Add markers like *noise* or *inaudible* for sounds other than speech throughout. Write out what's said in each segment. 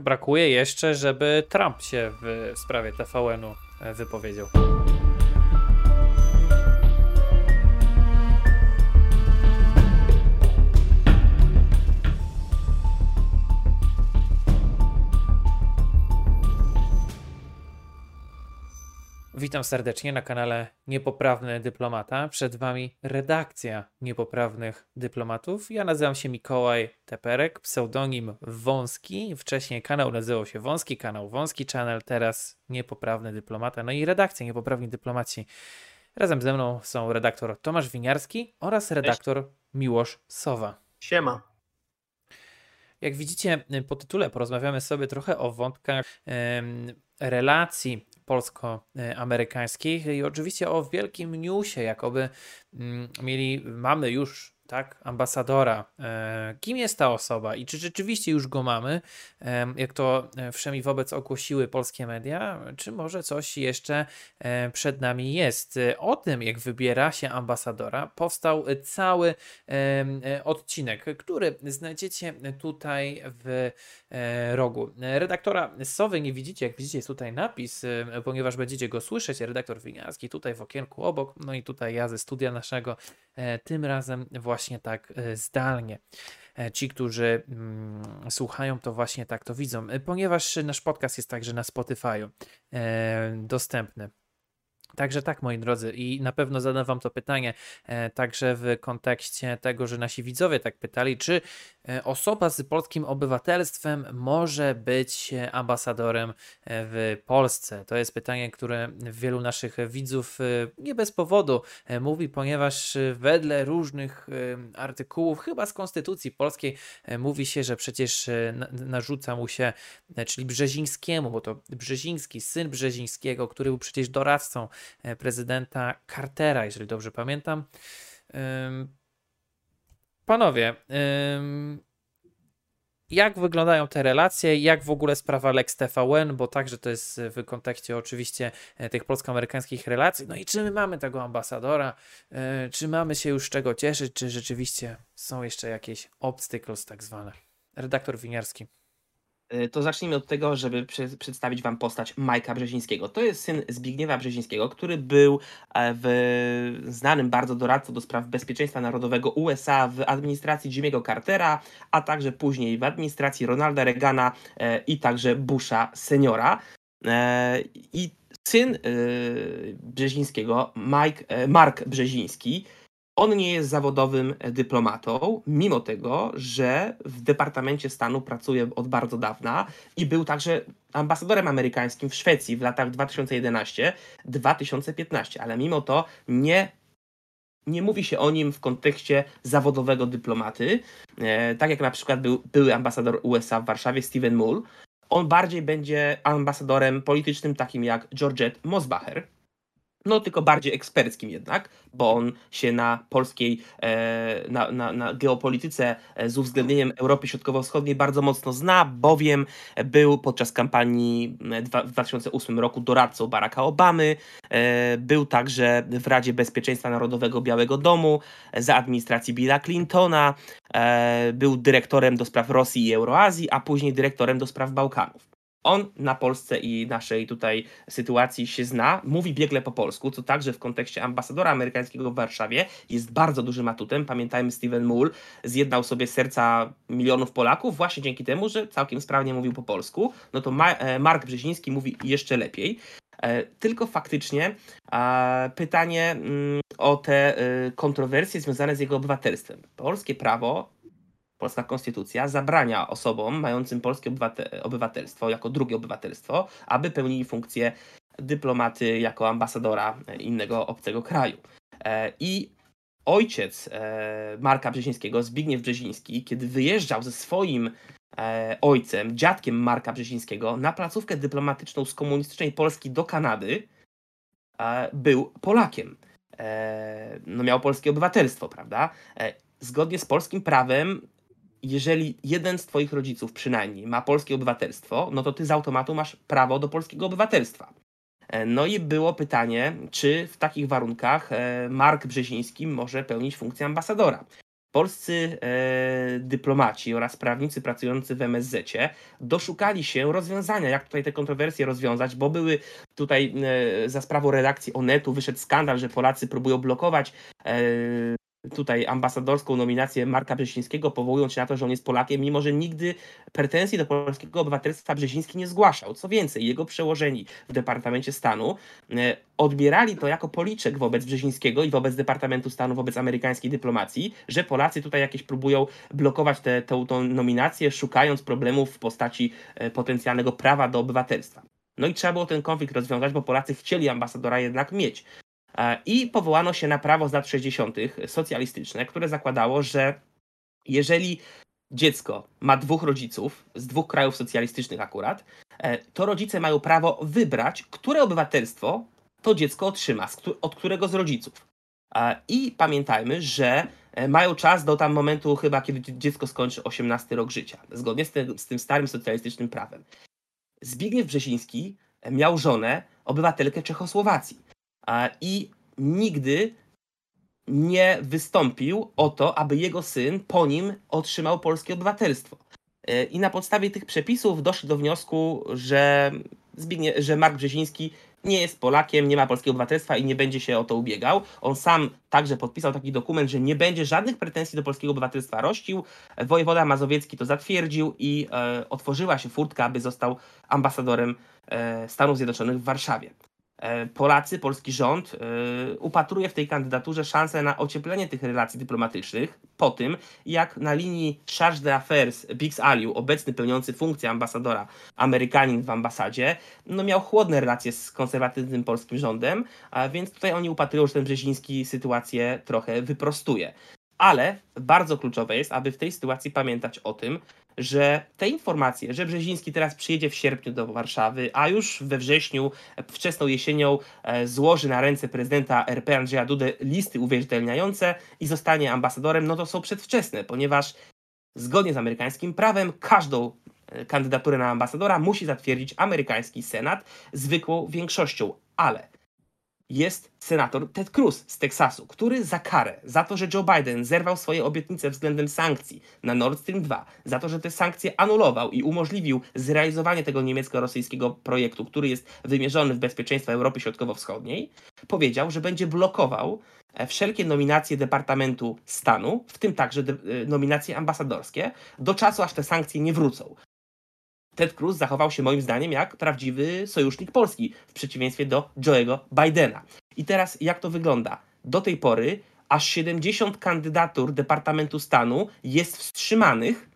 brak, brakuje jeszcze, żeby Trump się w sprawie TVN-u e, wypowiedział. Witam serdecznie na kanale Niepoprawny Dyplomata. Przed Wami redakcja Niepoprawnych Dyplomatów. Ja nazywam się Mikołaj Teperek, pseudonim Wąski. Wcześniej kanał nazywał się Wąski, kanał Wąski Channel, teraz Niepoprawny Dyplomata. No i redakcja Niepoprawni Dyplomaci. Razem ze mną są redaktor Tomasz Winiarski oraz redaktor Miłosz Sowa. Siema. Jak widzicie po tytule porozmawiamy sobie trochę o wątkach em, relacji polsko-amerykańskich. I oczywiście o wielkim newsie, jakoby mm, mieli, mamy już tak, ambasadora. E, kim jest ta osoba i czy rzeczywiście już go mamy, e, jak to e, wszemi wobec ogłosiły polskie media, czy może coś jeszcze przed nami jest. O tym, jak wybiera się ambasadora, powstał cały odcinek, który znajdziecie tutaj w rogu. Redaktora Sowy nie widzicie, jak widzicie jest tutaj napis, ponieważ będziecie go słyszeć, redaktor Winiarski tutaj w okienku obok, no i tutaj ja ze studia naszego, tym razem właśnie właśnie tak e, zdalnie. E, ci, którzy mm, słuchają, to właśnie tak to widzą, e, ponieważ nasz podcast jest także na Spotify'u dostępny. Także tak, moi drodzy, i na pewno zadam Wam to pytanie e, także w kontekście tego, że nasi widzowie tak pytali, czy e, osoba z polskim obywatelstwem może być ambasadorem e, w Polsce? To jest pytanie, które wielu naszych widzów nie bez powodu mówi, ponieważ wedle różnych artykułów, chyba z Konstytucji Polskiej, mówi się, że przecież narzuca mu się, czyli Brzezińskiemu, bo to Brzeziński, syn Brzezińskiego, który był przecież doradcą prezydenta Cartera, jeżeli dobrze pamiętam. Panowie, jak wyglądają te relacje, jak w ogóle sprawa Lex TVN, bo także to jest w kontekście oczywiście e, tych polsko-amerykańskich relacji. No i czy my mamy tego ambasadora, e, czy mamy się już czego cieszyć, czy rzeczywiście są jeszcze jakieś obstacles tak zwane? Redaktor Winiarski. Y, to zacznijmy od tego, żeby przedstawić Wam postać Majka Brzezińskiego. To jest syn Zbigniewa Brzezińskiego, który był e, w znanym bardzo doradcą do spraw bezpieczeństwa narodowego USA w administracji Jimmy'ego Cartera, a także później w administracji Ronalda Reagana e, i także Busha seniora. E, I syn Brzezińskiego, Mike, Mark Brzeziński, on nie jest zawodowym dyplomatą, mimo tego, że w Departamencie Stanu pracuje od bardzo dawna i był także ambasadorem amerykańskim w Szwecji w latach 2011-2015, ale mimo to nie nie mówi się o nim w kontekście zawodowego dyplomaty, e, tak jak na przykład był były ambasador USA w Warszawie Steven Mull. On bardziej będzie ambasadorem politycznym takim jak Georgette Mosbacher, no tylko bardziej eksperckim jednak, bo on się na polskiej, e, na, na, na geopolityce e, z uwzględnieniem Europy Środkowo-Wschodniej bardzo mocno zna, bowiem był podczas kampanii e, w 2008 roku doradcą Baracka Obamy, był także w Radzie Bezpieczeństwa Narodowego Białego Domu za administracji Billa Clintona, był dyrektorem do spraw Rosji i Euroazji, a później dyrektorem do spraw Bałkanów. On na Polsce i naszej tutaj sytuacji się zna, mówi biegle po polsku, co także w kontekście ambasadora amerykańskiego w Warszawie jest bardzo dużym atutem. Pamiętajmy, Steven Mull zjednał sobie serca milionów Polaków właśnie dzięki temu, że całkiem sprawnie mówił po polsku. No to e, Mark Brzeziński mówi jeszcze lepiej. E, tylko faktycznie pytanie mm, o te e, kontrowersje związane z jego obywatelstwem. Polskie prawo polska konstytucja zabrania osobom mającym polskie obywatelstwo jako drugie obywatelstwo, aby pełnili funkcję dyplomaty jako ambasadora innego obcego kraju. E, I ojciec e, Marka Brzezińskiego, Zbigniew Brzeziński, kiedy wyjeżdżał ze swoim e, ojcem, dziadkiem Marka Brzezińskiego, na placówkę dyplomatyczną z komunistycznej Polski do Kanady, był Polakiem. No miał polskie obywatelstwo, prawda? Zgodnie z polskim prawem jeżeli jeden z twoich rodziców przynajmniej ma polskie obywatelstwo, no to ty z automatu masz prawo do polskiego obywatelstwa. E, no i było pytanie, czy w takich warunkach e, Mark Brzeziński może pełnić funkcję ambasadora. polscy e, dyplomaci oraz prawnicy pracujący w MSZ doszukali się rozwiązania, jak tutaj te kontrowersje rozwiązać, bo były tutaj za sprawą redakcji Onetu wyszedł skandal, że Polacy próbują blokować tutaj ambasadorską nominację Marka Brzezińskiego, powołując się na to, że on jest Polakiem, mimo że nigdy pretensji do polskiego obywatelstwa Brzeziński nie zgłaszał. Co więcej, jego przełożeni w Departamencie Stanu e, odbierali to jako policzek wobec Brzezińskiego i wobec Departamentu Stanu, wobec amerykańskiej dyplomacji, że Polacy tutaj jakieś próbują blokować tę nominację, szukając problemów w postaci e, potencjalnego prawa do obywatelstwa. No i trzeba było ten konflikt rozwiązać, bo Polacy chcieli ambasadora jednak mieć. E, I powołano się na prawo z lat 60. socjalistyczne, które zakładało, że jeżeli dziecko ma dwóch rodziców z dwóch krajów socjalistycznych akurat, e, to rodzice mają prawo wybrać, które obywatelstwo to dziecko otrzyma, od którego z rodziców. E, I pamiętajmy, że mają czas do tam momentu chyba, kiedy dziecko skończy 18 rok życia, zgodnie z tym, z tym starym socjalistycznym prawem. Zbigniew Brzeziński miał żonę, obywatelkę Czechosłowacji i nigdy nie wystąpił o to, aby jego syn po nim otrzymał polskie obywatelstwo. E, I na podstawie tych przepisów doszli do wniosku, że, Zbignie, że Mark Brzeziński nie jest Polakiem, nie ma polskiego obywatelstwa i nie będzie się o to ubiegał. On sam także podpisał taki dokument, że nie będzie żadnych pretensji do polskiego obywatelstwa rościł. Wojewoda Mazowiecki to zatwierdził i e, otworzyła się furtka, aby został ambasadorem e, Stanów Zjednoczonych w Warszawie. E, Polacy, polski rząd e, upatruje w tej kandydaturze szansę na ocieplenie tych relacji dyplomatycznych po tym, jak na linii Charge d'Affaires Bix Aliu, obecny pełniący funkcję ambasadora Amerykanin w ambasadzie, no miał chłodne relacje z konserwatywnym polskim rządem, a więc tutaj oni upatrują, że ten Brzeziński sytuację trochę wyprostuje. Ale bardzo kluczowe jest, aby w tej sytuacji pamiętać o tym, że te informacje, że Brzeziński teraz przyjedzie w sierpniu do Warszawy, a już we wrześniu, wczesną jesienią e, złoży na ręce prezydenta RP Andrzeja Dudy listy uwierzytelniające i zostanie ambasadorem, no to są przedwczesne, ponieważ zgodnie z amerykańskim prawem każdą e, kandydaturę na ambasadora musi zatwierdzić amerykański senat zwykłą większością, ale jest senator Ted Cruz z Teksasu, który za karę, za to, że Joe Biden zerwał swoje obietnice względem sankcji na Nord Stream 2, za to, że te sankcje anulował i umożliwił zrealizowanie tego niemiecko-rosyjskiego projektu, który jest wymierzony w bezpieczeństwo Europy Środkowo-Wschodniej, powiedział, że będzie blokował e, wszelkie nominacje Departamentu Stanu, w tym także e, nominacje ambasadorskie, do czasu, aż te sankcje nie wrócą. Ted Cruz zachował się moim zdaniem jak prawdziwy sojusznik Polski, w przeciwieństwie do Joe'ego Bidena. I teraz jak to wygląda? Do tej pory aż 70 kandydatur Departamentu Stanu jest wstrzymanych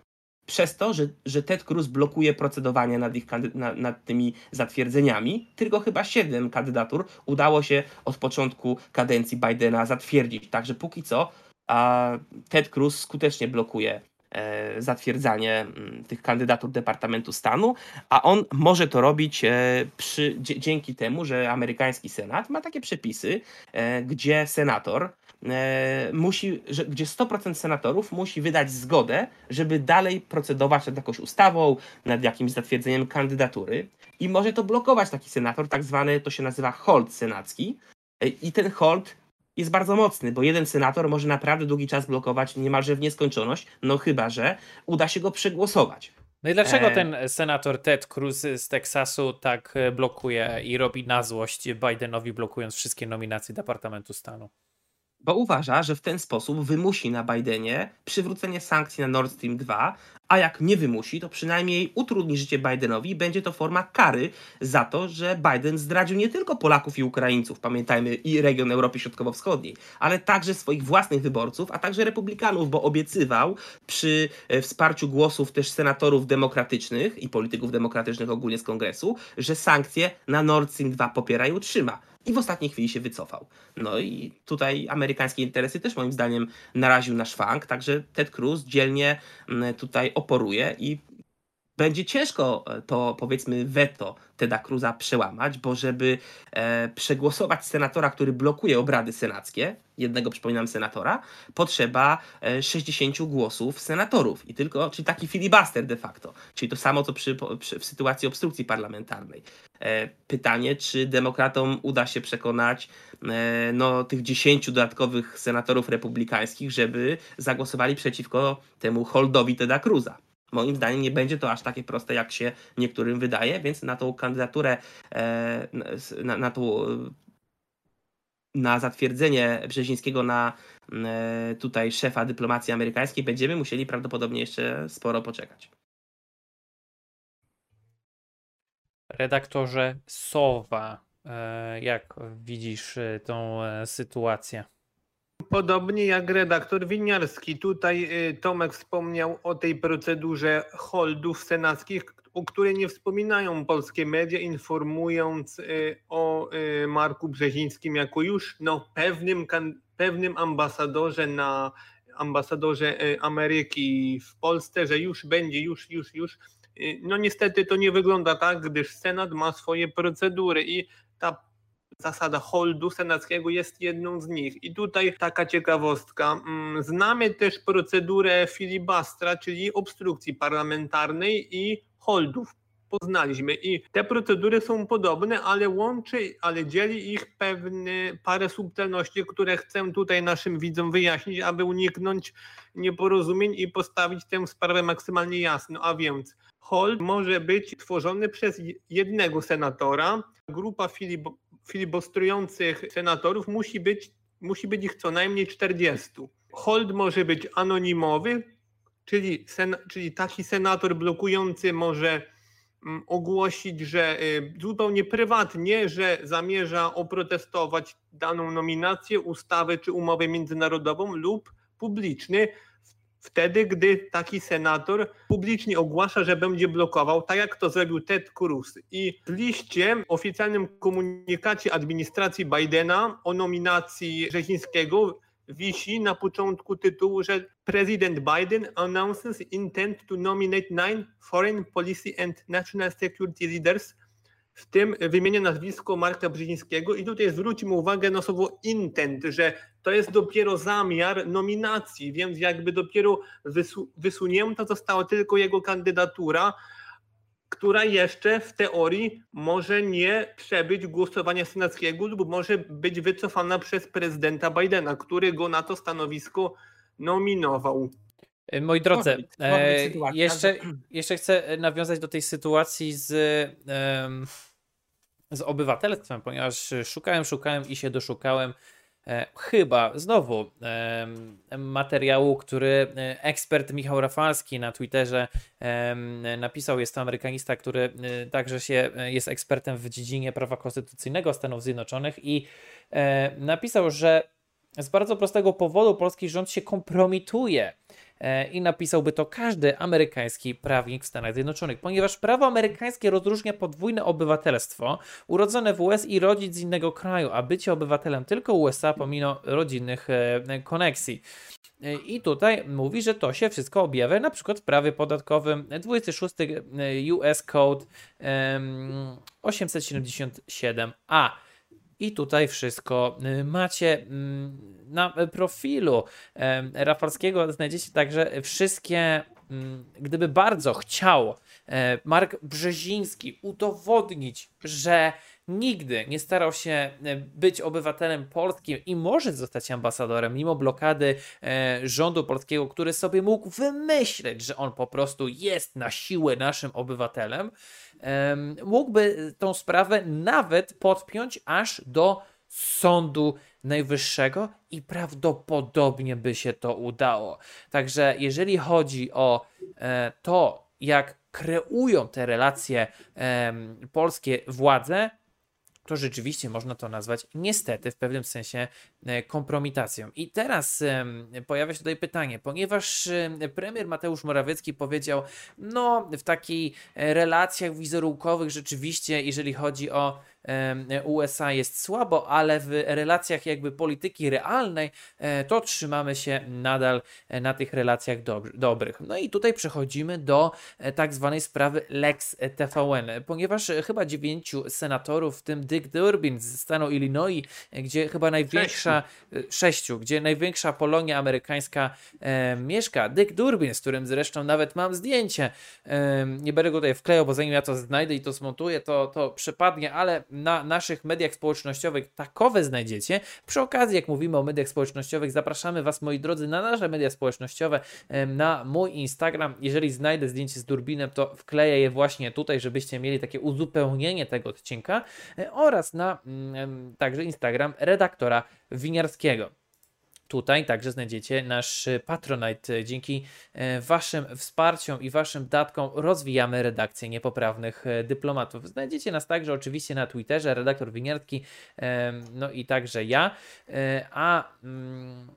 przez to, że, że Ted Cruz blokuje procedowanie nad, ich, nad, tymi zatwierdzeniami. Tylko chyba 7 kandydatur udało się od początku kadencji Bidena zatwierdzić. Także póki co a Ted Cruz skutecznie blokuje zatwierdzanie mm, tych kandydatur Departamentu Stanu, a on może to robić e, przy, dzięki temu, że amerykański Senat ma takie przepisy, e, gdzie senator musi, że, gdzie 100% senatorów musi wydać zgodę, żeby dalej procedować nad jakąś ustawą, nad jakimś zatwierdzeniem kandydatury. I może to blokować taki senator, tak zwany, to się nazywa hold senacki. I ten hold jest bardzo mocny, bo jeden senator może naprawdę długi czas blokować niemalże w nieskończoność, no chyba, że uda się go przegłosować. No i dlaczego e... ten senator Ted Cruz z Teksasu tak e, blokuje i robi na złość Bidenowi, blokując wszystkie nominacje Departamentu Stanu? Bo uważa, że w ten sposób wymusi na Bidenie przywrócenie sankcji na Nord Stream 2, a jak nie wymusi, to przynajmniej utrudni życie Bidenowi i będzie to forma kary za to, że Biden zdradził nie tylko Polaków i Ukraińców, pamiętajmy, i region Europy Środkowo-Wschodniej, ale także swoich własnych wyborców, a także republikanów, bo obiecywał przy e, wsparciu głosów też senatorów demokratycznych i polityków demokratycznych ogólnie z kongresu, że sankcje na Nord Stream 2 popiera i utrzyma i w ostatniej chwili się wycofał. No i tutaj amerykańskie interesy też moim zdaniem naraził na szwank, także Ted Cruz dzielnie mm, tutaj oporuje i będzie ciężko e, to, powiedzmy, weto Teda Cruza przełamać, bo żeby e, przegłosować senatora, który blokuje obrady senackie, jednego, przypominam, senatora, potrzeba e, 60 głosów senatorów. I tylko, czyli taki filibuster de facto. Czyli to samo, co przy, przy, w sytuacji obstrukcji parlamentarnej. E, pytanie, czy demokratom uda się przekonać e, no, tych 10 dodatkowych senatorów republikańskich, żeby zagłosowali przeciwko temu holdowi Teda Cruza. Moim zdaniem nie będzie to aż takie proste, jak się niektórym wydaje, więc na tą kandydaturę, e, na, na tą na zatwierdzenie Brzezińskiego na e, tutaj szefa dyplomacji amerykańskiej będziemy musieli prawdopodobnie jeszcze sporo poczekać. Redaktorze Sowa, e, jak widzisz tą sytuację? Podobnie jak redaktor Winiarski. Tutaj y, Tomek wspomniał o tej procedurze holdów senackich, o której nie wspominają polskie media, informując y, o y, Marku Brzezińskim jako już no, pewnym, pewnym ambasadorze na ambasadorze Ameryki w Polsce, że już będzie, już, już, już. No niestety to nie wygląda tak, gdyż Senat ma swoje procedury i ta zasada holdu senackiego jest jedną z nich. I tutaj taka ciekawostka. Mm, znamy też procedurę filibastra, czyli obstrukcji parlamentarnej i holdów. Poznaliśmy i te procedury są podobne, ale łączy, ale dzieli ich pewne parę subtelności, które chcę tutaj naszym widzom wyjaśnić, aby uniknąć nieporozumień i postawić tę sprawę maksymalnie jasno. A więc hold może być tworzony przez jednego senatora. Grupa filib filibustrujących senatorów musi być, musi być ich co najmniej 40. Hold może być anonimowy, czyli, sen, czyli taki senator blokujący może mm, ogłosić, że y, zupełnie prywatnie, że zamierza oprotestować daną nominację, ustawę czy umowę międzynarodową lub publiczny wtedy, gdy taki senator publicznie ogłasza, że będzie blokował, tak jak to zrobił Ted Cruz. I w liście, oficjalnym komunikacie administracji Bidena o nominacji Rzezińskiego wisi na początku tytułu, że prezydent Biden announces intent to nominate nine foreign policy and national security leaders w tym wymienię nazwisko Marka Brzezińskiego i tutaj zwróćmy uwagę na słowo intent, że to jest dopiero zamiar nominacji, więc jakby dopiero wysu wysunięta została tylko jego kandydatura, która jeszcze w teorii może nie przebyć głosowania senackiego lub może być wycofana przez prezydenta Bidena, który go na to stanowisko nominował. Moi drodzy, e, jeszcze, jeszcze chcę nawiązać do tej sytuacji z, z obywatelstwem, ponieważ szukałem, szukałem i się doszukałem e, chyba znowu materiału, który e, ekspert Michał Rafalski na Twitterze napisał. Jest to amerykanista, który także się jest ekspertem w dziedzinie prawa konstytucyjnego Stanów Zjednoczonych i napisał, że z bardzo prostego powodu polski rząd się kompromituje E, i napisałby to każdy amerykański prawnik w Stanach Zjednoczonych, ponieważ prawo amerykańskie rozróżnia podwójne obywatelstwo, urodzone w US i rodzic z innego kraju, a bycie obywatelem tylko USA pomimo rodzinnych e, koneksji. E, I tutaj mówi, że to się wszystko objawia na przykład w prawie podatkowym 26 US Code 877A. I tutaj wszystko y, macie mm, na profilu Rafalskiego. Znajdziecie także wszystkie, mm, gdyby bardzo chciał e, Mark Brzeziński udowodnić, że nigdy nie starał się e, być obywatelem polskim i może zostać ambasadorem, mimo blokady e, rządu polskiego, który sobie mógł wymyśleć, że on po prostu jest na siłę naszym obywatelem, mógłby tą sprawę nawet podpiąć aż do Sądu Najwyższego i prawdopodobnie by się to udało. Także jeżeli chodzi o e, to, jak kreują te relacje polskie władze, to rzeczywiście można to nazwać niestety w pewnym sensie e, kompromitacją. I teraz pojawia się tutaj pytanie, ponieważ premier Mateusz Morawiecki powiedział, no w takich e, relacjach wizerunkowych rzeczywiście, jeżeli chodzi o USA jest słabo, ale w relacjach jakby polityki realnej to trzymamy się nadal na tych relacjach dobrych. No i tutaj przechodzimy do tak zwanej sprawy Lex TVN, ponieważ chyba dziewięciu senatorów, w tym Dick Durbin z stanu Illinois, gdzie chyba największa, sześciu, sześciu gdzie największa Polonia amerykańska e, mieszka. Dick Durbin, z którym zresztą nawet mam zdjęcie. E, nie będę go tutaj wklejał, bo zanim ja to znajdę i to zmontuję, to, to przepadnie, ale na naszych mediach społecznościowych takowe znajdziecie. Przy okazji, jak mówimy o mediach społecznościowych, zapraszamy Was, moi drodzy, na nasze media społecznościowe, na mój Instagram. Jeżeli znajdę zdjęcie z Durbinem, to wkleję je właśnie tutaj, żebyście mieli takie uzupełnienie tego odcinka e, oraz na mm, także Instagram redaktora Winiarskiego. Tutaj także znajdziecie nasz Patronite. Dzięki e, Waszym wsparciom i Waszym datkom rozwijamy redakcję niepoprawnych e, dyplomatów. Znajdziecie nas także oczywiście na Twitterze, redaktor Winiarski, no i także ja. A mm,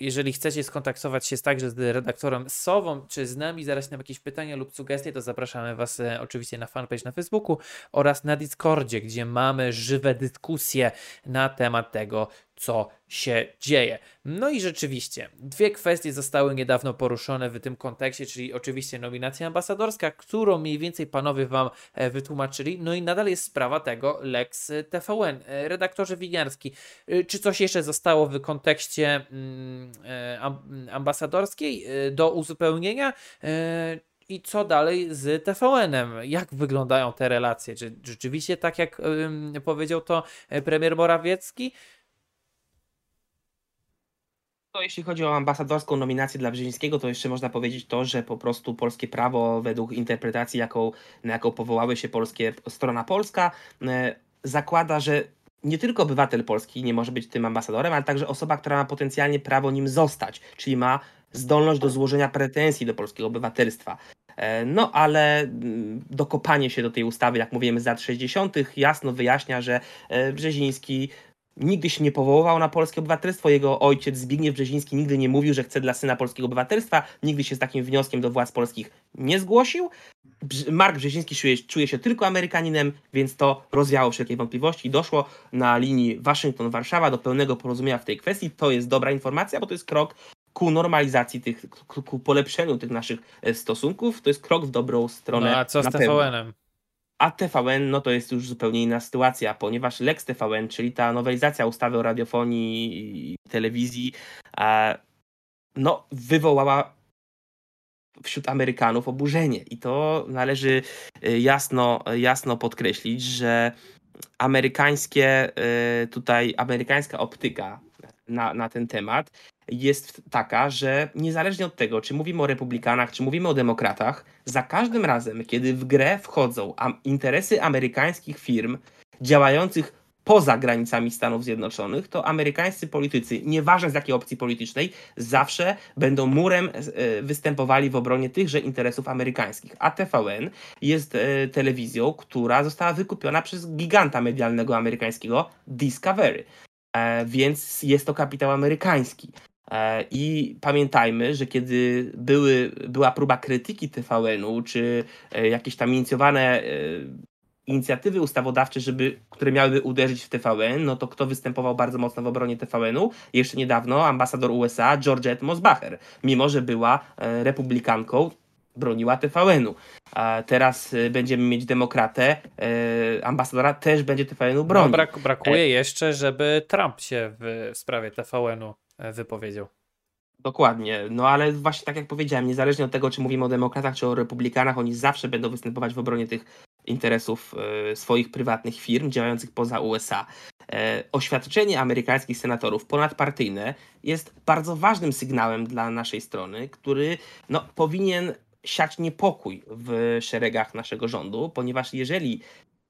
jeżeli chcecie skontaktować się także z redaktorem Sową, czy z nami, zadać nam jakieś pytania lub sugestie, to zapraszamy Was e, oczywiście na fanpage na Facebooku oraz na Discordzie, gdzie mamy żywe dyskusje na temat tego, co się dzieje. No i rzeczywiście, dwie kwestie zostały niedawno poruszone w tym kontekście, czyli oczywiście nominacja ambasadorska, którą mniej więcej panowie wam e, wytłumaczyli, no i nadal jest sprawa tego Lex TVN. E, redaktorze Winiarski, e, czy coś jeszcze zostało w kontekście mm, ambasadorskiej do uzupełnienia? i co dalej z TVN-em? Jak wyglądają te relacje? Czy rzeczywiście tak jak powiedział to premier Morawiecki? To jeśli chodzi o ambasadorską nominację dla Brzezińskiego, to jeszcze można powiedzieć to, że po prostu polskie prawo według interpretacji, jaką, na jaką powołały się polskie, strona polska, e, zakłada, że nie tylko obywatel polski nie może być tym ambasadorem, ale także osoba, która ma potencjalnie prawo nim zostać, czyli ma zdolność do złożenia pretensji do polskiego obywatelstwa. E, no ale mm, dokopanie się do tej ustawy, jak mówimy z lat 60., jasno wyjaśnia, że e, Brzeziński nigdy się nie powoływał na polskie obywatelstwo. Jego ojciec Zbigniew Brzeziński nigdy nie mówił, że chce dla syna polskiego obywatelstwa. Nigdy się z takim wnioskiem do władz polskich nie zgłosił. Mark Brzeziński czuje, czuje się tylko Amerykaninem, więc to rozwiało wszelkie wątpliwości i doszło na linii Waszyngton-Warszawa do pełnego porozumienia w tej kwestii. To jest dobra informacja, bo to jest krok ku normalizacji tych, ku polepszeniu tych naszych e, stosunków. To jest krok w dobrą stronę. No a co z TVN-em? A TVN, no to jest już zupełnie inna sytuacja, ponieważ Lex TVN, czyli ta nowelizacja ustawy o radiofonii i telewizji, no wywołała wśród Amerykanów oburzenie. I to należy y, jasno, jasno podkreślić, że amerykańskie y, tutaj, amerykańska optyka na, na ten temat jest taka, że niezależnie od tego, czy mówimy o republikanach, czy mówimy o demokratach, za każdym razem, kiedy w grę wchodzą interesy amerykańskich firm działających poza granicami Stanów Zjednoczonych, to amerykańscy politycy, nieważne z jakiej opcji politycznej, zawsze będą murem e, występowali w obronie tychże interesów amerykańskich. A TVN jest e, telewizją, która została wykupiona przez giganta medialnego amerykańskiego Discovery. E, więc jest to kapitał amerykański. E, I pamiętajmy, że kiedy były, była próba krytyki TVN-u, czy e, jakieś tam inicjowane inicjatywy ustawodawcze, żeby, które miałyby uderzyć w TVN, no to kto występował bardzo mocno w obronie TVN-u? Jeszcze niedawno ambasador USA Georgette Mosbacher, mimo że była republikanką, broniła TVN-u. A teraz będziemy mieć demokratę, ambasadora też będzie TVN-u bronił. No, brak, brakuje e... jeszcze, żeby Trump się w sprawie TVN-u e, wypowiedział. Dokładnie, no ale właśnie tak jak powiedziałem, niezależnie od tego, czy mówimy o demokratach, czy o republikanach, oni zawsze będą występować w obronie tych interesów e, swoich prywatnych firm działających poza USA. Oświadczenie amerykańskich senatorów ponadpartyjne jest bardzo ważnym sygnałem dla naszej strony, który no, powinien siać niepokój w szeregach naszego rządu, ponieważ jeżeli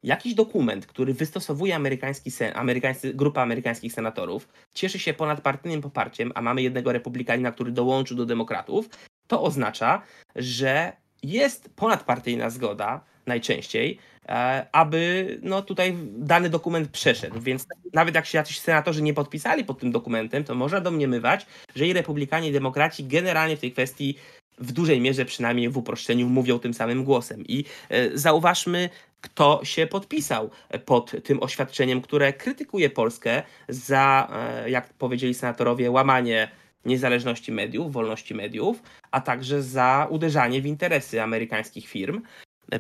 jakiś dokument, który wystosowuje amerykański sen, amerykańscy, grupa amerykańskich senatorów, cieszy się ponadpartyjnym poparciem, a mamy jednego republikanina, który dołączył do demokratów, to oznacza, że jest ponadpartyjna zgoda najczęściej, e, aby no, tutaj dany dokument przeszedł. Więc nawet jak się jacyś senatorzy nie podpisali pod tym dokumentem, to można domniemywać, że i republikanie, i demokraci generalnie w tej kwestii w dużej mierze przynajmniej w uproszczeniu mówią tym samym głosem. I e, zauważmy, kto się podpisał pod tym oświadczeniem, które krytykuje Polskę za, e, jak powiedzieli senatorowie, łamanie niezależności mediów, wolności mediów, a także za uderzanie w interesy amerykańskich firm.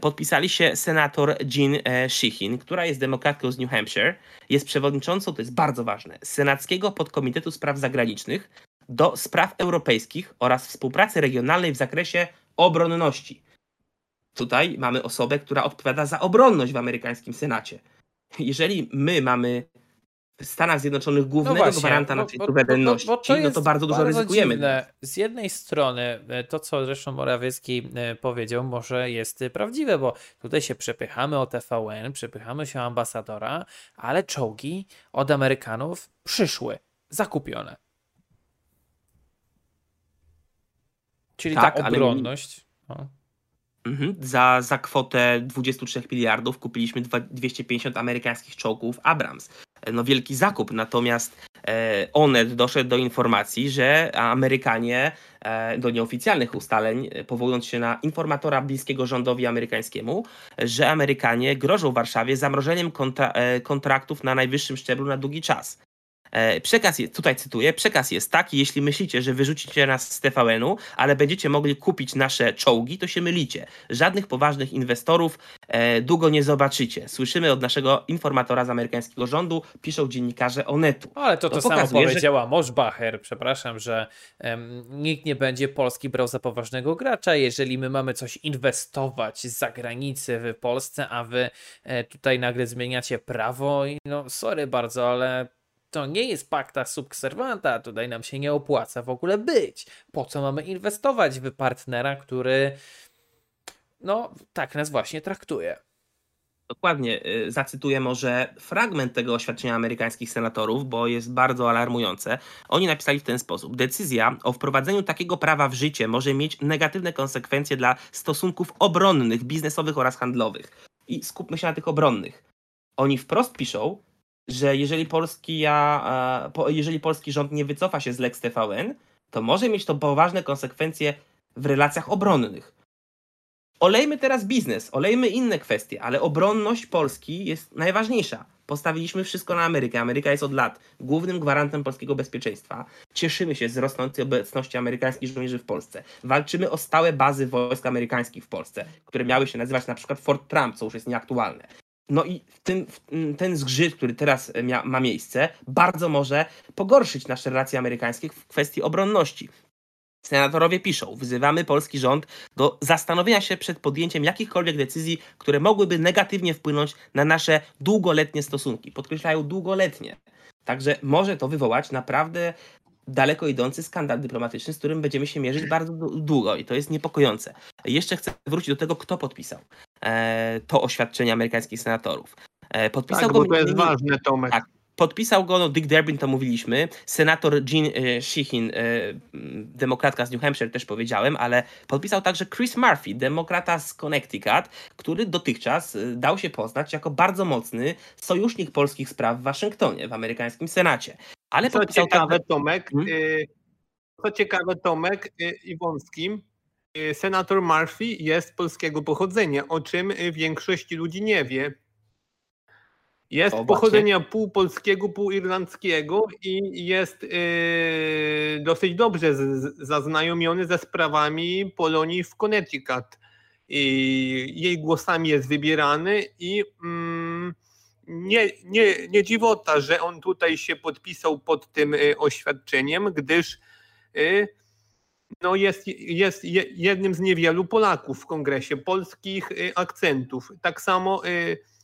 Podpisali się senator Jean e, Sheehan, która jest demokratką z New Hampshire, jest przewodniczącą, to jest bardzo ważne, Senackiego Podkomitetu Spraw Zagranicznych do spraw europejskich oraz współpracy regionalnej w zakresie obronności. Tutaj mamy osobę, która odpowiada za obronność w amerykańskim Senacie. Jeżeli my mamy w Stanach Zjednoczonych głównego no właśnie, gwaranta naszej suwerenności, bo, bo, bo no to bardzo dużo bardzo ryzykujemy. Dziwne. Z jednej strony e, to, co zresztą Morawiecki e, powiedział, może jest prawdziwe, bo tutaj się przepychamy o TVN, przepychamy się o ambasadora, ale czołgi od Amerykanów przyszły, zakupione. Czyli tak, ta obronność. Ale... Mhm. Za, za kwotę 23 miliardów kupiliśmy 250 amerykańskich czołgów Abrams. No wielki zakup, natomiast e, Onet doszedł do informacji, że Amerykanie e, do nieoficjalnych ustaleń, e, powołując się na informatora bliskiego rządowi amerykańskiemu, że Amerykanie grożą Warszawie zamrożeniem kontra, e, kontraktów na najwyższym szczeblu na długi czas. E, przekaz jest, tutaj cytuję, przekaz jest taki, jeśli myślicie, że wyrzucicie nas z TVN-u, ale będziecie mogli kupić nasze czołgi, to się mylicie. Żadnych poważnych inwestorów e, długo nie zobaczycie. Słyszymy od naszego informatora z amerykańskiego rządu, piszą dziennikarze Onetu. Ale to to, to samo powiedziała że... Moschbacher, przepraszam, że um, nikt nie będzie Polski brał za poważnego gracza, jeżeli my mamy coś inwestować z zagranicy w Polsce, a wy e, tutaj nagle zmieniacie prawo i no sorry bardzo, ale to nie jest pakta subserwanta, tutaj nam się nie opłaca w ogóle być. Po co mamy inwestować w partnera, który no tak nas właśnie traktuje? Dokładnie. Y, zacytuję może fragment tego oświadczenia amerykańskich senatorów, bo jest bardzo alarmujące. Oni napisali w ten sposób: Decyzja o wprowadzeniu takiego prawa w życie może mieć negatywne konsekwencje dla stosunków obronnych, biznesowych oraz handlowych. I skupmy się na tych obronnych. Oni wprost piszą, że jeżeli polski, ja, jeżeli polski rząd nie wycofa się z Lex TVN, to może mieć to poważne konsekwencje w relacjach obronnych. Olejmy teraz biznes, olejmy inne kwestie, ale obronność Polski jest najważniejsza. Postawiliśmy wszystko na Amerykę. Ameryka jest od lat głównym gwarantem polskiego bezpieczeństwa. Cieszymy się z rosnącej obecności amerykańskich żołnierzy w Polsce. Walczymy o stałe bazy wojsk amerykańskich w Polsce, które miały się nazywać na przykład Fort Trump, co już jest nieaktualne. No i ten, ten zgrzyt, który teraz mia, ma miejsce, bardzo może pogorszyć nasze relacje amerykańskie w kwestii obronności. Senatorowie piszą, wzywamy polski rząd do zastanowienia się przed podjęciem jakichkolwiek decyzji, które mogłyby negatywnie wpłynąć na nasze długoletnie stosunki. Podkreślają długoletnie. Także może to wywołać naprawdę daleko idący skandal dyplomatyczny, z którym będziemy się mierzyć bardzo długo i to jest niepokojące. Jeszcze chcę wrócić do tego, kto podpisał e, to oświadczenie amerykańskich senatorów. E, podpisał tak, go bo to jest ważne, Tomek. Tak, podpisał go no Dick Durbin, to mówiliśmy, senator Jean e, Sheehan, e, demokratka z New Hampshire, też powiedziałem, ale podpisał także Chris Murphy, demokrata z Connecticut, który dotychczas e, dał się poznać jako bardzo mocny sojusznik polskich spraw w Waszyngtonie, w amerykańskim Senacie. Ale co ciekawe, tak... Tomek, hmm? co ciekawe, Tomek Iwonskim, senator Murphy jest polskiego pochodzenia, o czym większość ludzi nie wie. Jest o, pochodzenia pół polskiego, pół irlandzkiego i jest yy, dosyć dobrze z, zaznajomiony ze sprawami Polonii w Connecticut. I jej głosami jest wybierany i mm, nie, nie, nie dziwota, że on tutaj się podpisał pod tym y, oświadczeniem, gdyż y, no jest, jest jednym z niewielu Polaków w kongresie, polskich y, akcentów. Tak samo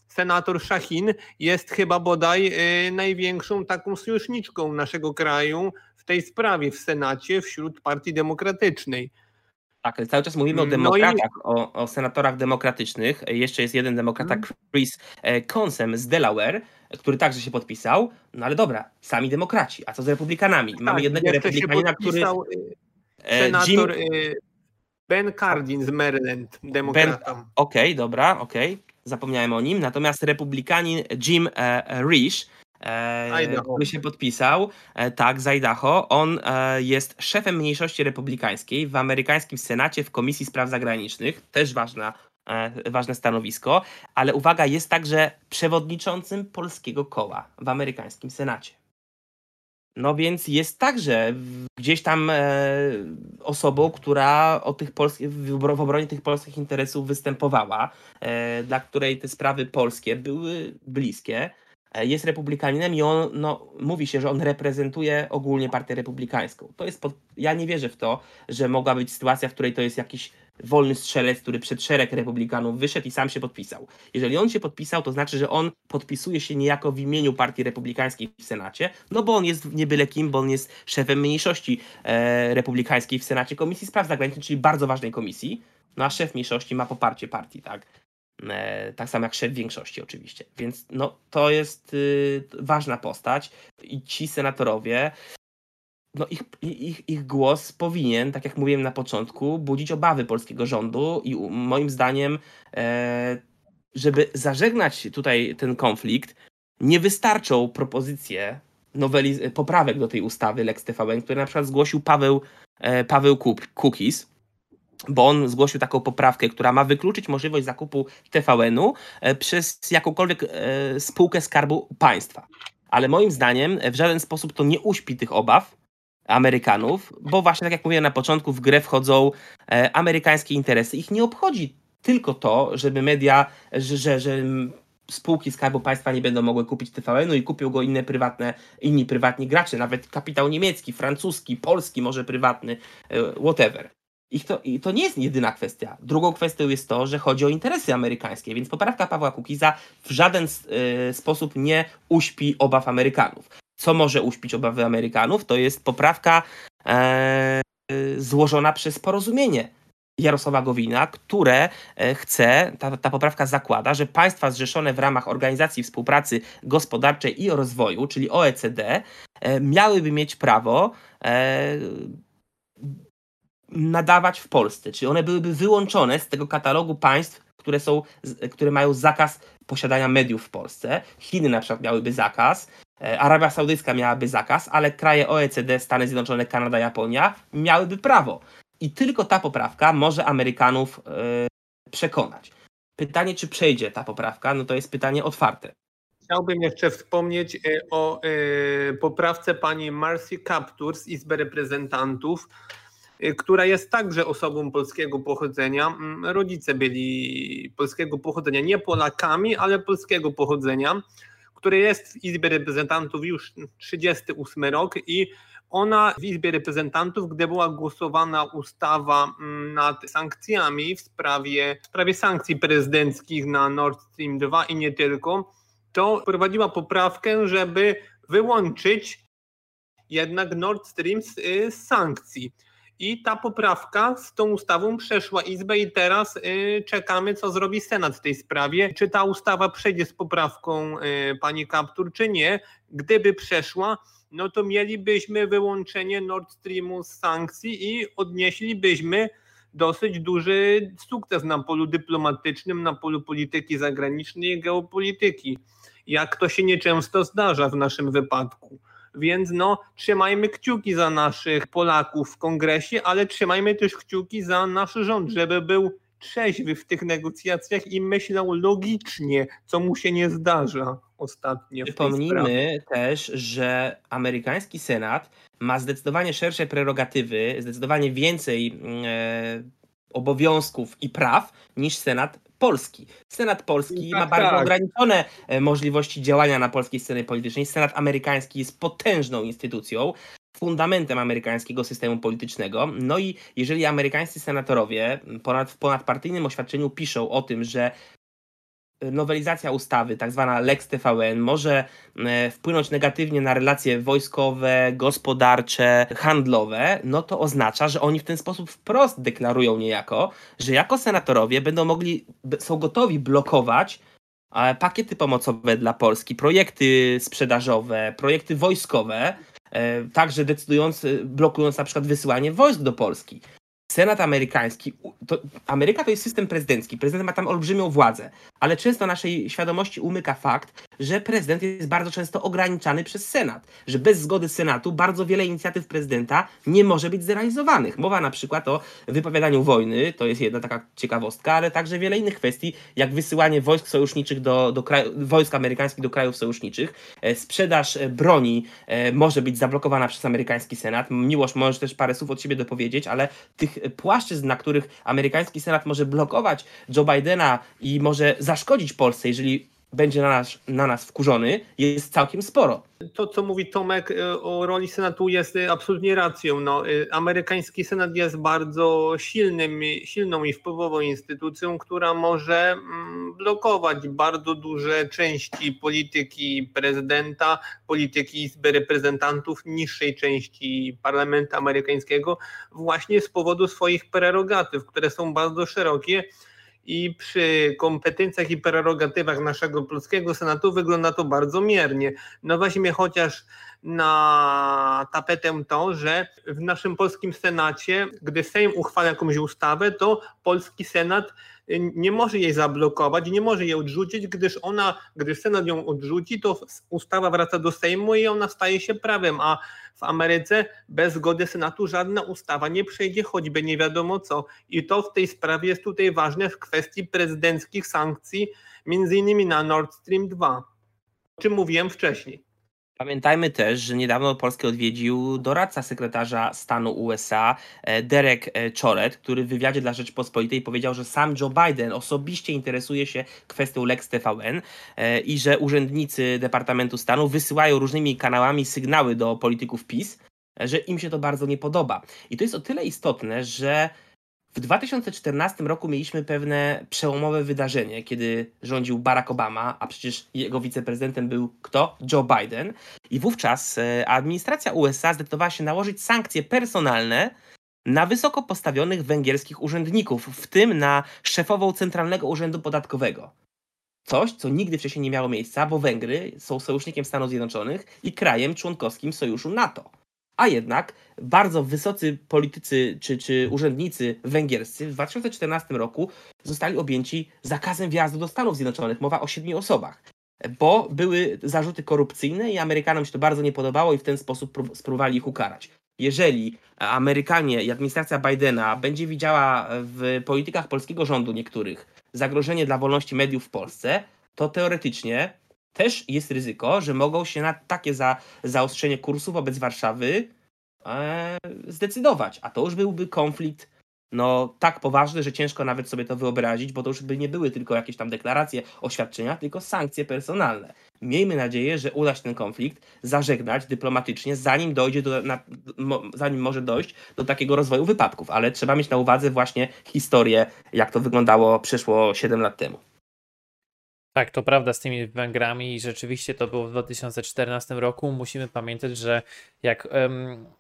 senator Szachin jest chyba bodaj największą taką sojuszniczką naszego kraju w tej sprawie w Senacie wśród Partii Demokratycznej. Tak, cały czas mówimy o demokratach, no i... o, o, senatorach demokratycznych. Jeszcze jest jeden demokrata, hmm. Chris e, Consem z Delaware, który także się podpisał. No ale dobra, sami demokraci. A co z republikanami? Tak, Mamy jednego republikanina, który. Senator Jim... Y, ben Cardin z Maryland, demokrata. Okej, okay, dobra, okej. Okay. Zapomniałem o nim. Natomiast republikanin Jim e, Risch e, który się podpisał, e, tak, z Idaho. On e, jest szefem mniejszości republikańskiej w amerykańskim Senacie w Komisji Spraw Zagranicznych. Też ważna ważne stanowisko, ale uwaga, jest także przewodniczącym polskiego koła w amerykańskim Senacie. No więc jest także gdzieś tam e, osobą, która o tych polskich, w obronie tych polskich interesów występowała, e, dla której te sprawy polskie były bliskie. E, jest republikaninem i on, no, mówi się, że on reprezentuje ogólnie partię republikańską. To jest pod... Ja nie wierzę w to, że mogła być sytuacja, w której to jest jakiś wolny strzelec, który przed szereg republikanów wyszedł i sam się podpisał. Jeżeli on się podpisał, to znaczy, że on podpisuje się niejako w imieniu partii republikańskiej w Senacie, no bo on jest nie byle kim, bo on jest szefem mniejszości e, republikańskiej w Senacie Komisji Spraw Zagranicznych, czyli bardzo ważnej komisji, no a szef mniejszości ma poparcie partii, tak? E, tak samo jak szef większości oczywiście. Więc no, to jest y, ważna postać i ci senatorowie no ich, ich, ich głos powinien, tak jak mówiłem na początku, budzić obawy polskiego rządu i moim zdaniem, e, żeby zażegnać tutaj ten konflikt, nie wystarczą propozycje noweliz- poprawek do tej ustawy Lex TVN, które na przykład zgłosił Paweł, e, Paweł Kukis, bo on zgłosił taką poprawkę, która ma wykluczyć możliwość zakupu TVN-u e, przez jakąkolwiek spółkę Skarbu Państwa. Ale moim zdaniem w żaden sposób to nie uśpi tych obaw, Amerykanów, bo właśnie tak jak mówiłem na początku, w grę wchodzą e, amerykańskie interesy. Ich nie obchodzi tylko to, żeby media, że, że, że spółki Skarbu Państwa nie będą mogły kupić TVN-u i kupią go inne prywatne, inni prywatni gracze, nawet kapitał niemiecki, francuski, polski, może prywatny, e, whatever. Ich to, I to nie jest jedyna kwestia. Drugą kwestią jest to, że chodzi o interesy amerykańskie, więc poprawka Pawła Kukiza w żaden y, sposób nie uśpi obaw Amerykanów co może uśpić obawy Amerykanów, to jest poprawka e, złożona przez porozumienie Jarosława Gowina, które e, chce, ta, ta poprawka zakłada, że państwa zrzeszone w ramach Organizacji Współpracy Gospodarczej i Rozwoju, czyli OECD, e, miałyby mieć prawo e, nadawać w Polsce, czyli one byłyby wyłączone z tego katalogu państw, które, są, które mają zakaz posiadania mediów w Polsce. Chiny na przykład miałyby zakaz, Arabia Saudyjska miałaby zakaz, ale kraje OECD, Stany Zjednoczone, Kanada, Japonia miałyby prawo. I tylko ta poprawka może Amerykanów yy, przekonać. Pytanie, czy przejdzie ta poprawka, no to jest pytanie otwarte. Chciałbym jeszcze wspomnieć e, o poprawce pani Marcy Kaptur z Izby Reprezentantów, która jest także osobą polskiego pochodzenia. Mm, rodzice byli polskiego pochodzenia, nie Polakami, ale polskiego pochodzenia który jest w Izbie Reprezentantów już 38 rok i ona w Izbie Reprezentantów, gdy była głosowana ustawa mm, nad sankcjami w sprawie, w sprawie sankcji prezydenckich na Nord Stream 2 i nie tylko, to wprowadziła poprawkę, żeby wyłączyć jednak Nord Stream z, y, z sankcji. I ta poprawka z tą ustawą przeszła Izbę i teraz y, czekamy, co zrobi Senat w tej sprawie. Czy ta ustawa przejdzie z poprawką y, pani Kaptur, czy nie. Gdyby przeszła, no to mielibyśmy wyłączenie Nord Streamu z sankcji i odnieślibyśmy dosyć duży sukces na polu dyplomatycznym, na polu polityki zagranicznej i geopolityki. Jak to się nieczęsto zdarza w naszym wypadku. Więc no, trzymajmy kciuki za naszych Polaków w kongresie, ale trzymajmy też kciuki za nasz rząd, żeby był trzeźwy w tych negocjacjach i myślał logicznie, co mu się nie zdarza ostatnio. Przypomnijmy też, że amerykański Senat ma zdecydowanie szersze prerogatywy, zdecydowanie więcej e, obowiązków i praw niż Senat Polski. Senat Polski tak, ma bardzo tak. ograniczone e, możliwości działania na polskiej scenie politycznej. Senat amerykański jest potężną instytucją, fundamentem amerykańskiego systemu politycznego. No i jeżeli amerykańscy senatorowie ponad, w ponadpartyjnym oświadczeniu piszą o tym, że nowelizacja ustawy, tak zwana Lex TVN, może e, wpłynąć negatywnie na relacje wojskowe, gospodarcze, handlowe, no to oznacza, że oni w ten sposób wprost deklarują niejako, że jako senatorowie będą mogli, są gotowi blokować e, pakiety pomocowe dla Polski, projekty sprzedażowe, projekty wojskowe, e, także decydując, blokując na przykład wysyłanie wojsk do Polski. Senat amerykański, to, Ameryka to jest system prezydencki, prezydent ma tam olbrzymią władzę, ale często naszej świadomości umyka fakt, że prezydent jest bardzo często ograniczany przez Senat, że bez zgody Senatu bardzo wiele inicjatyw prezydenta nie może być zrealizowanych. Mowa na przykład o wypowiadaniu wojny, to jest jedna taka ciekawostka, ale także wiele innych kwestii, jak wysyłanie wojsk sojuszniczych do, do kraju, wojsk amerykańskich do krajów sojuszniczych, e, sprzedaż e, broni e, może być zablokowana przez amerykański Senat. Miłosz, możesz też parę słów od siebie dopowiedzieć, ale tych płaszczyzn, na których amerykański Senat może blokować Joe Bidena i może zaszkodzić Polsce, jeżeli będzie na nas, na nas wkurzony, jest całkiem sporo. To, co mówi Tomek e, o roli Senatu jest e, absolutnie racją. No, e, amerykański Senat jest bardzo silnym, silną i wpływową instytucją, która może mm, blokować bardzo duże części polityki prezydenta, polityki Izby Reprezentantów, niższej części parlamentu amerykańskiego, właśnie z powodu swoich prerogatyw, które są bardzo szerokie i przy kompetencjach i prerogatywach naszego polskiego Senatu wygląda to bardzo miernie. No weźmy chociaż na tapetę to, że w naszym polskim Senacie, gdy Sejm uchwala jakąś ustawę, to polski Senat nie może jej zablokować, nie może jej odrzucić, gdyż ona, gdy Senat ją odrzuci, to ustawa wraca do Sejmu i ona staje się prawem, a w Ameryce bez zgody Senatu żadna ustawa nie przejdzie, choćby nie wiadomo co. I to w tej sprawie jest tutaj ważne w kwestii prezydenckich sankcji, między innymi na Nord Stream 2, o czym mówiłem wcześniej. Pamiętajmy też, że niedawno Polskę odwiedził doradca sekretarza stanu USA e, Derek e, Choret, który w wywiadzie dla Rzeczpospolitej powiedział, że sam Joe Biden osobiście interesuje się kwestią Lex TVN e, i że urzędnicy Departamentu Stanu wysyłają różnymi kanałami sygnały do polityków PiS, że im się to bardzo nie podoba. I to jest o tyle istotne, że w 2014 roku mieliśmy pewne przełomowe wydarzenie, kiedy rządził Barack Obama, a przecież jego wiceprezydentem był kto? Joe Biden. I wówczas e, administracja USA zdecydowała się nałożyć sankcje personalne na wysoko postawionych węgierskich urzędników, w tym na szefową Centralnego Urzędu Podatkowego. Coś, co nigdy wcześniej nie miało miejsca, bo Węgry są sojusznikiem Stanów Zjednoczonych i krajem członkowskim sojuszu NATO. A jednak bardzo wysocy politycy czy, czy urzędnicy węgierscy w 2014 roku zostali objęci zakazem wjazdu do Stanów Zjednoczonych. Mowa o siedmiu osobach. Bo były zarzuty korupcyjne i Amerykanom się to bardzo nie podobało i w ten sposób spróbowali ich ukarać. Jeżeli Amerykanie i administracja Bidena będzie widziała w politykach polskiego rządu niektórych zagrożenie dla wolności mediów w Polsce, to teoretycznie też jest ryzyko, że mogą się na takie za, zaostrzenie kursu wobec Warszawy e, zdecydować. A to już byłby konflikt no, tak poważny, że ciężko nawet sobie to wyobrazić, bo to już by nie były tylko jakieś tam deklaracje, oświadczenia, tylko sankcje personalne. Miejmy nadzieję, że uda się ten konflikt zażegnać dyplomatycznie, zanim dojdzie do, na, mo, zanim może dojść do takiego rozwoju wypadków, ale trzeba mieć na uwadze właśnie historię, jak to wyglądało przeszło 7 lat temu. Tak, to prawda z tymi Węgrami i rzeczywiście to było w 2014 roku. Musimy pamiętać, że jak,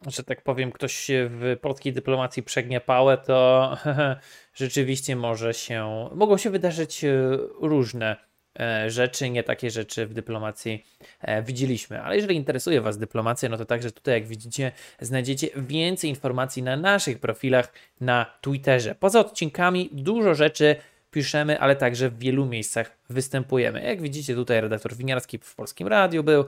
że tak powiem, ktoś się w polskiej dyplomacji przegnie pałę, to *laughs* rzeczywiście może się, mogą się wydarzyć e, różne e, rzeczy, nie takie rzeczy w dyplomacji e, widzieliśmy. Ale jeżeli interesuje Was dyplomacja, no to także tutaj, jak widzicie, znajdziecie więcej informacji na naszych profilach na Twitterze. Poza odcinkami dużo rzeczy piszemy, ale także w wielu miejscach występujemy. Jak widzicie, tutaj redaktor Winiarski w Polskim Radiu był.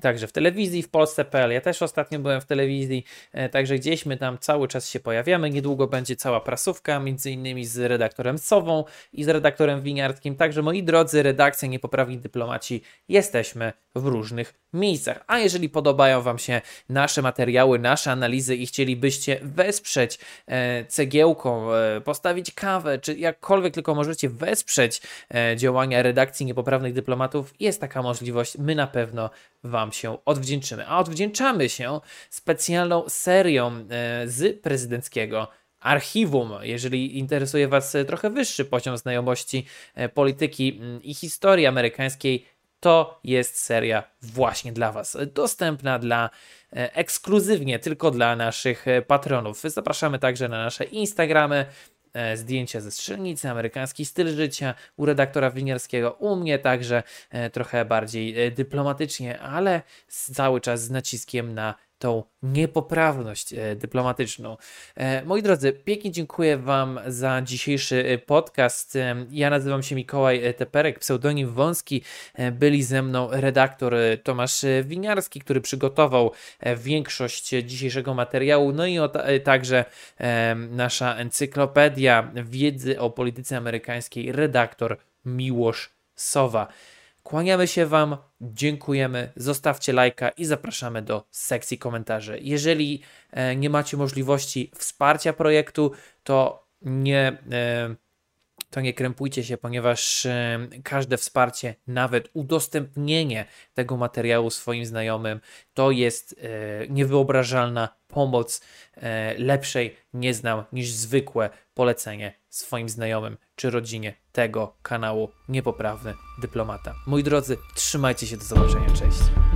Także w telewizji w Polsce.pl. Ja też ostatnio byłem w telewizji, e, także gdzieś my tam cały czas się pojawiamy. Niedługo będzie cała prasówka, między innymi z redaktorem Sową i z redaktorem Winiartkim. Także moi drodzy, redakcja Niepoprawni Dyplomaci, jesteśmy w różnych miejscach. A jeżeli podobają Wam się nasze materiały, nasze analizy i chcielibyście wesprzeć e, cegiełką, e, postawić kawę, czy jakkolwiek tylko możecie wesprzeć e, działania redakcji Niepoprawnych Dyplomatów, jest taka możliwość. My na pewno Wam się odwdzięczymy. A odwdzięczamy się specjalną serią e, z prezydenckiego archiwum. Jeżeli interesuje Was trochę wyższy poziom znajomości e, polityki mm, i historii amerykańskiej, to jest seria właśnie dla Was. Dostępna dla e, ekskluzywnie tylko dla naszych patronów. Zapraszamy także na nasze Instagramy, E, zdjęcia ze strzelnicy, amerykański styl życia u redaktora Winierskiego, u mnie także e, trochę bardziej e, dyplomatycznie, ale cały czas z naciskiem na tą niepoprawność e, dyplomatyczną. E, moi drodzy, pięknie dziękuję Wam za dzisiejszy e, podcast. Ja nazywam się Mikołaj Teperek, pseudonim Wąski. Byli ze mną redaktor Tomasz Winiarski, który przygotował większość dzisiejszego materiału, no i także nasza encyklopedia wiedzy o polityce amerykańskiej, redaktor Miłosz Sowa. Kłaniamy się Wam, dziękujemy, zostawcie lajka i zapraszamy do sekcji komentarzy. Jeżeli e, nie macie możliwości wsparcia projektu, to nie, e, to nie krępujcie się, ponieważ e, każde wsparcie, nawet udostępnienie tego materiału swoim znajomym, to jest niewyobrażalna pomoc. Lepszej nie znam niż zwykłe polecenie swoim znajomym czy rodzinie tego kanału Niepoprawny Dyplomata. Moi drodzy, trzymajcie się, do zobaczenia, cześć.